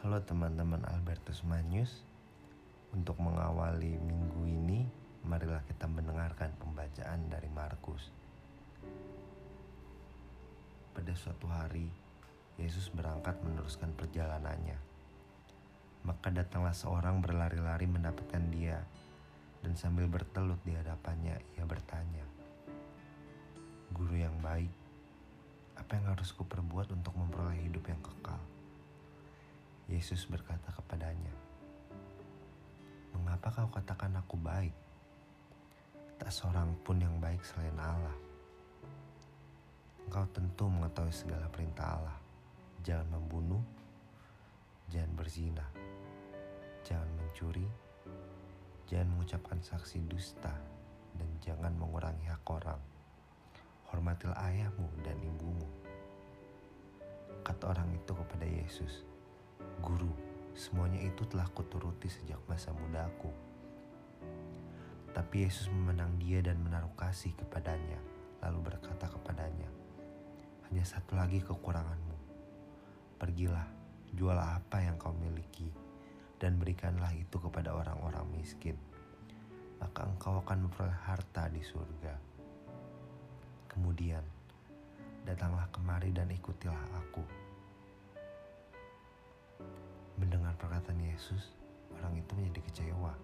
Halo teman-teman Albertus Manius Untuk mengawali minggu ini Marilah kita mendengarkan pembacaan dari Markus. Pada suatu hari Yesus berangkat meneruskan perjalanannya. Maka datanglah seorang berlari-lari mendapatkan dia Dan sambil bertelut di hadapannya Ia bertanya Guru yang baik Apa yang harus kuperbuat untuk memperoleh hidup yang kekal? Yesus berkata kepadanya, "Mengapa kau katakan aku baik? Tak seorang pun yang baik selain Allah. Engkau tentu mengetahui segala perintah Allah. Jangan membunuh, jangan berzina, jangan mencuri, jangan mengucapkan saksi dusta, dan jangan mengurangi hak orang. Hormatilah ayahmu dan ibumu." Kata orang itu kepada Yesus, Guru, semuanya itu telah kuturuti sejak masa mudaku. Tapi Yesus memenang dia dan menaruh kasih kepadanya, lalu berkata kepadanya, Hanya satu lagi kekuranganmu. Pergilah, jualah apa yang kau miliki, dan berikanlah itu kepada orang-orang miskin. Maka engkau akan memperoleh harta di surga. Kemudian, datanglah kemari dan ikutilah aku Mendengar perkataan Yesus, orang itu menjadi kecewa,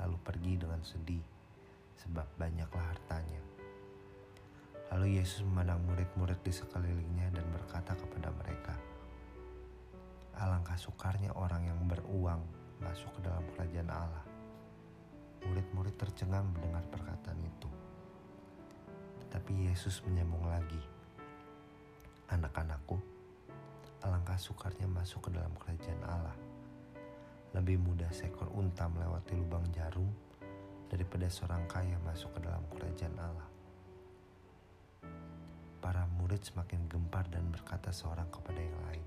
lalu pergi dengan sedih, sebab banyaklah hartanya. Lalu Yesus memandang murid-murid di sekelilingnya dan berkata kepada mereka, Alangkah sukarnya orang yang beruang masuk ke dalam kerajaan Allah. Murid-murid tercengang mendengar perkataan itu. Tetapi Yesus menyambung lagi, Anak-anakku, alangkah sukarnya masuk ke dalam kerajaan Allah. Lebih mudah seekor unta melewati lubang jarum daripada seorang kaya masuk ke dalam kerajaan Allah. Para murid semakin gempar dan berkata seorang kepada yang lain,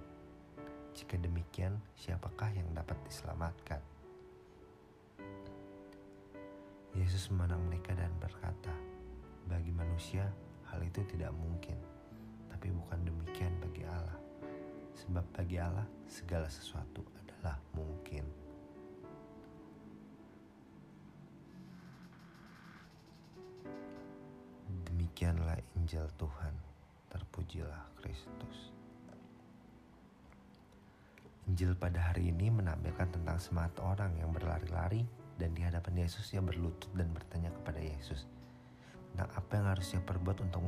"Jika demikian, siapakah yang dapat diselamatkan?" Yesus memandang mereka dan berkata, "Bagi manusia, hal itu tidak mungkin, tapi bukan demikian bagi Allah." Sebab bagi Allah segala sesuatu adalah mungkin. Demikianlah Injil Tuhan, terpujilah Kristus. Injil pada hari ini menampilkan tentang semangat orang yang berlari-lari dan di hadapan Yesus yang berlutut dan bertanya kepada Yesus tentang apa yang harus dia perbuat untuk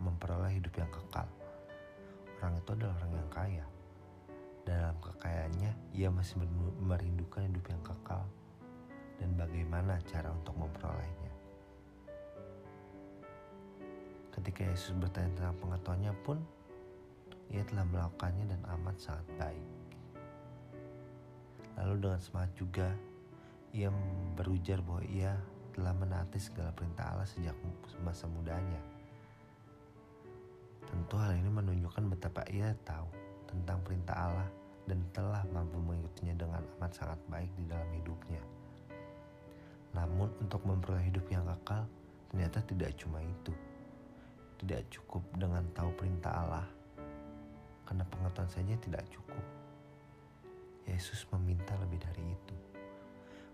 memperoleh hidup yang kekal orang itu adalah orang yang kaya. Dalam kekayaannya, ia masih merindukan hidup yang kekal dan bagaimana cara untuk memperolehnya. Ketika Yesus bertanya tentang pengetahuannya pun, ia telah melakukannya dan amat sangat baik. Lalu dengan semangat juga, ia berujar bahwa ia telah menaati segala perintah Allah sejak masa mudanya Tentu hal ini menunjukkan betapa ia tahu tentang perintah Allah dan telah mampu mengikutinya dengan amat sangat baik di dalam hidupnya. Namun untuk memperoleh hidup yang kekal ternyata tidak cuma itu. Tidak cukup dengan tahu perintah Allah. Karena pengetahuan saja tidak cukup. Yesus meminta lebih dari itu.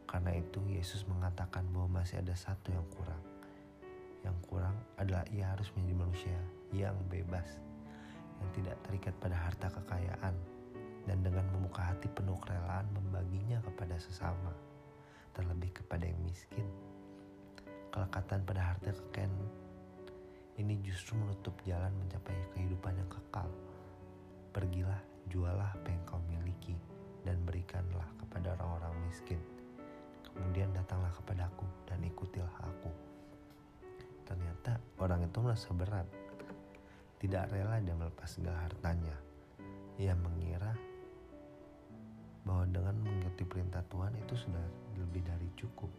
Karena itu Yesus mengatakan bahwa masih ada satu yang kurang. Yang kurang adalah ia harus menjadi manusia yang bebas, yang tidak terikat pada harta kekayaan, dan dengan membuka hati penuh kerelaan membaginya kepada sesama, terlebih kepada yang miskin. Kelekatan pada harta kekayaan ini justru menutup jalan mencapai kehidupan yang kekal. Pergilah, jualah apa yang kau miliki, dan berikanlah kepada orang-orang miskin. Kemudian datanglah orang itu merasa berat tidak rela dia melepas segala hartanya. Ia mengira bahwa dengan mengikuti perintah Tuhan itu sudah lebih dari cukup.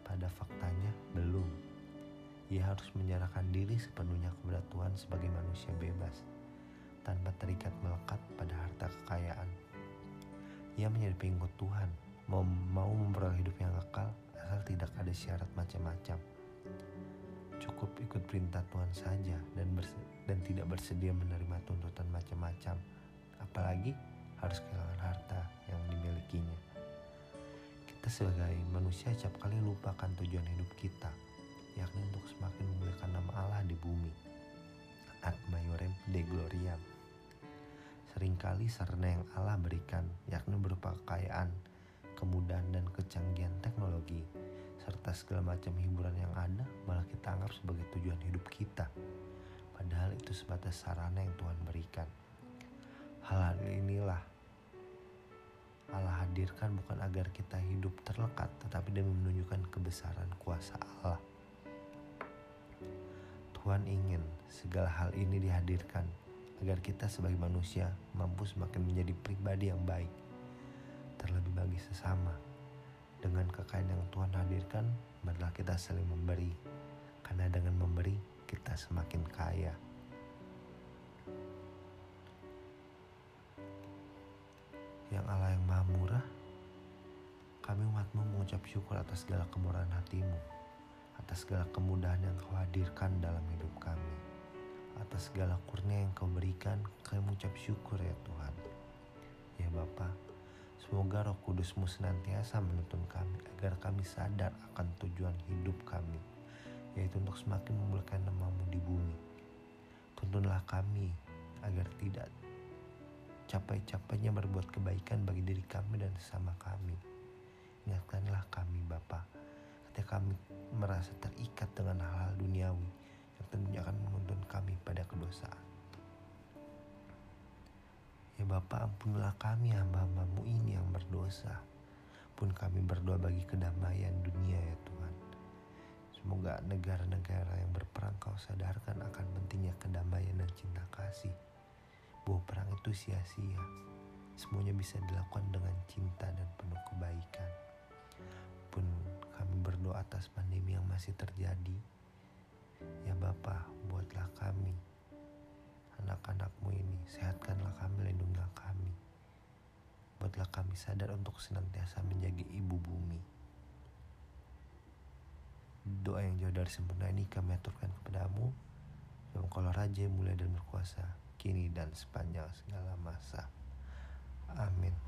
Pada faktanya belum. Ia harus menyerahkan diri sepenuhnya kepada Tuhan sebagai manusia bebas, tanpa terikat melekat pada harta kekayaan. Ia menjadi pengikut Tuhan, mau, mau memperoleh hidup yang kekal, asal tidak ada syarat macam-macam cukup ikut perintah Tuhan saja dan dan tidak bersedia menerima tuntutan macam-macam apalagi harus kehilangan harta yang dimilikinya. Kita sebagai manusia acap kali lupakan tujuan hidup kita, yakni untuk semakin memuliakan nama Allah di bumi. Ad Maiorem de Gloriam. Seringkali sarana yang Allah berikan, yakni berupa serta segala macam hiburan yang ada malah kita anggap sebagai tujuan hidup kita. Padahal itu sebatas sarana yang Tuhan berikan. Hal-hal inilah Allah hadirkan bukan agar kita hidup terlekat, tetapi demi menunjukkan kebesaran kuasa Allah. Tuhan ingin segala hal ini dihadirkan agar kita sebagai manusia mampu semakin menjadi pribadi yang baik, terlebih bagi sesama. Dengan kekayaan yang Tuhan hadirkan, marilah kita saling memberi, karena dengan memberi kita semakin kaya. Yang Allah yang maha murah, kami umatmu mengucap syukur atas segala kemurahan hatimu, atas segala kemudahan yang kau hadirkan dalam hidup kami atas segala kurnia yang kau berikan, kami mengucap syukur ya Tuhan. Semoga roh kudusmu senantiasa menuntun kami agar kami sadar akan tujuan hidup kami, yaitu untuk semakin memuliakan namamu di bumi. Tuntunlah kami agar tidak capai-capainya berbuat kebaikan bagi diri kami dan sesama kami. Ingatkanlah kami Bapa, ketika kami merasa terikat dengan hal-hal duniawi, yang tentunya akan menuntun kami pada kedosaan. Bapa ampunilah kami hamba-hambamu ini yang berdosa. Pun kami berdoa bagi kedamaian dunia ya Tuhan. Semoga negara-negara yang berperang kau sadarkan akan pentingnya kedamaian dan cinta kasih. Bahwa perang itu sia-sia. Semuanya bisa dilakukan dengan cinta dan penuh kebaikan. Pun kami berdoa atas pandemi yang masih terjadi Ya Bapa, buatlah kami, anak-anakmu ini, kami buatlah kami sadar untuk senantiasa menjaga ibu bumi. Doa yang jauh dari sempurna ini kami aturkan kepadamu, yang kalau Raja mulia dan berkuasa, kini dan sepanjang segala masa. Amin.